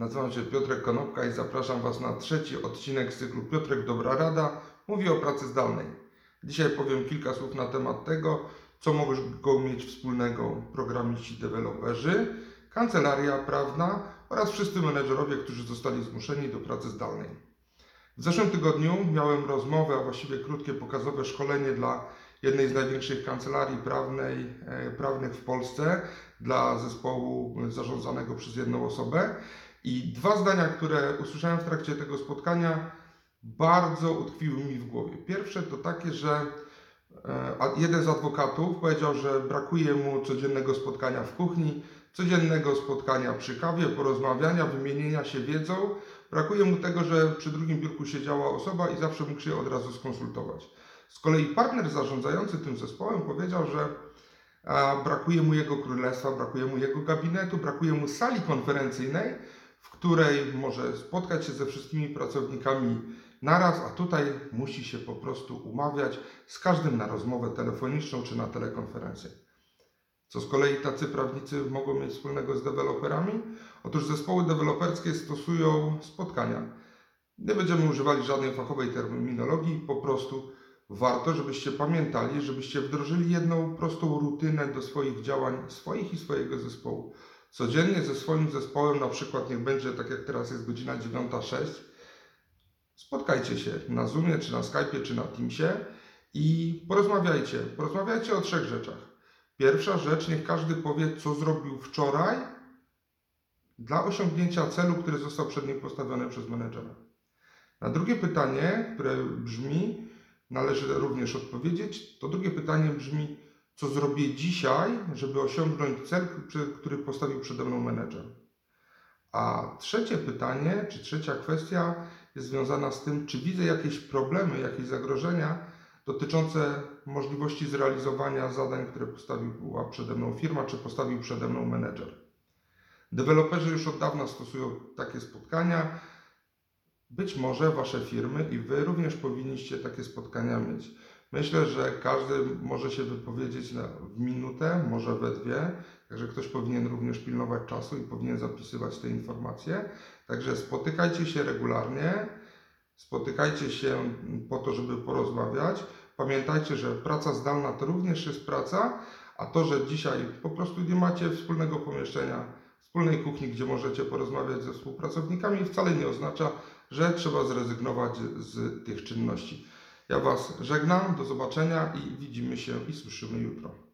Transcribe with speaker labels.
Speaker 1: Nazywam się Piotrek Konopka i zapraszam Was na trzeci odcinek z cyklu Piotrek Dobra Rada mówi o pracy zdalnej. Dzisiaj powiem kilka słów na temat tego, co mogą mieć wspólnego programiści, deweloperzy, kancelaria prawna oraz wszyscy menedżerowie, którzy zostali zmuszeni do pracy zdalnej. W zeszłym tygodniu miałem rozmowę, a właściwie krótkie pokazowe szkolenie dla jednej z największych kancelarii prawnej, e, prawnych w Polsce, dla zespołu zarządzanego przez jedną osobę. I dwa zdania, które usłyszałem w trakcie tego spotkania, bardzo utkwiły mi w głowie. Pierwsze to takie, że e, jeden z adwokatów powiedział, że brakuje mu codziennego spotkania w kuchni, codziennego spotkania przy kawie, porozmawiania, wymienienia się wiedzą. Brakuje mu tego, że przy drugim biurku siedziała osoba i zawsze mógł się od razu skonsultować. Z kolei partner zarządzający tym zespołem powiedział, że brakuje mu jego królestwa, brakuje mu jego gabinetu, brakuje mu sali konferencyjnej, w której może spotkać się ze wszystkimi pracownikami naraz, a tutaj musi się po prostu umawiać z każdym na rozmowę telefoniczną czy na telekonferencję. Co z kolei tacy prawnicy mogą mieć wspólnego z deweloperami? Otóż zespoły deweloperskie stosują spotkania. Nie będziemy używali żadnej fachowej terminologii, po prostu warto, żebyście pamiętali, żebyście wdrożyli jedną prostą rutynę do swoich działań, swoich i swojego zespołu. Codziennie ze swoim zespołem, na przykład niech będzie tak jak teraz jest godzina 9.06, spotkajcie się na Zoomie, czy na Skype'ie, czy na Teamsie i porozmawiajcie. Porozmawiajcie o trzech rzeczach. Pierwsza rzecz, niech każdy powie, co zrobił wczoraj dla osiągnięcia celu, który został przed nim postawiony przez menedżera. Na drugie pytanie, które brzmi, należy również odpowiedzieć, to drugie pytanie brzmi, co zrobię dzisiaj, żeby osiągnąć cel, który postawił przede mną menedżer. A trzecie pytanie, czy trzecia kwestia jest związana z tym, czy widzę jakieś problemy, jakieś zagrożenia dotyczące możliwości zrealizowania zadań, które postawiła przede mną firma, czy postawił przede mną menedżer. Deweloperzy już od dawna stosują takie spotkania. Być może Wasze firmy i Wy również powinniście takie spotkania mieć. Myślę, że każdy może się wypowiedzieć w minutę, może we dwie, także ktoś powinien również pilnować czasu i powinien zapisywać te informacje. Także spotykajcie się regularnie, spotykajcie się po to, żeby porozmawiać. Pamiętajcie, że praca zdalna to również jest praca, a to, że dzisiaj po prostu nie macie wspólnego pomieszczenia, wspólnej kuchni, gdzie możecie porozmawiać ze współpracownikami, wcale nie oznacza, że trzeba zrezygnować z tych czynności. Ja Was żegnam, do zobaczenia i widzimy się i słyszymy jutro.